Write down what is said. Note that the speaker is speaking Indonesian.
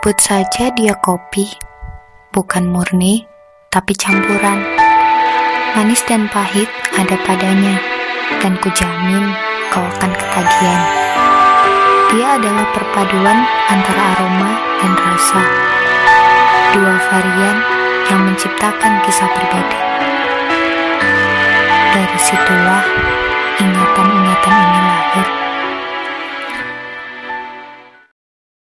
Sebut saja dia kopi, bukan murni, tapi campuran. Manis dan pahit ada padanya, dan kujamin kau akan ketagihan. Dia adalah perpaduan antara aroma dan rasa. Dua varian yang menciptakan kisah pribadi. Dari situlah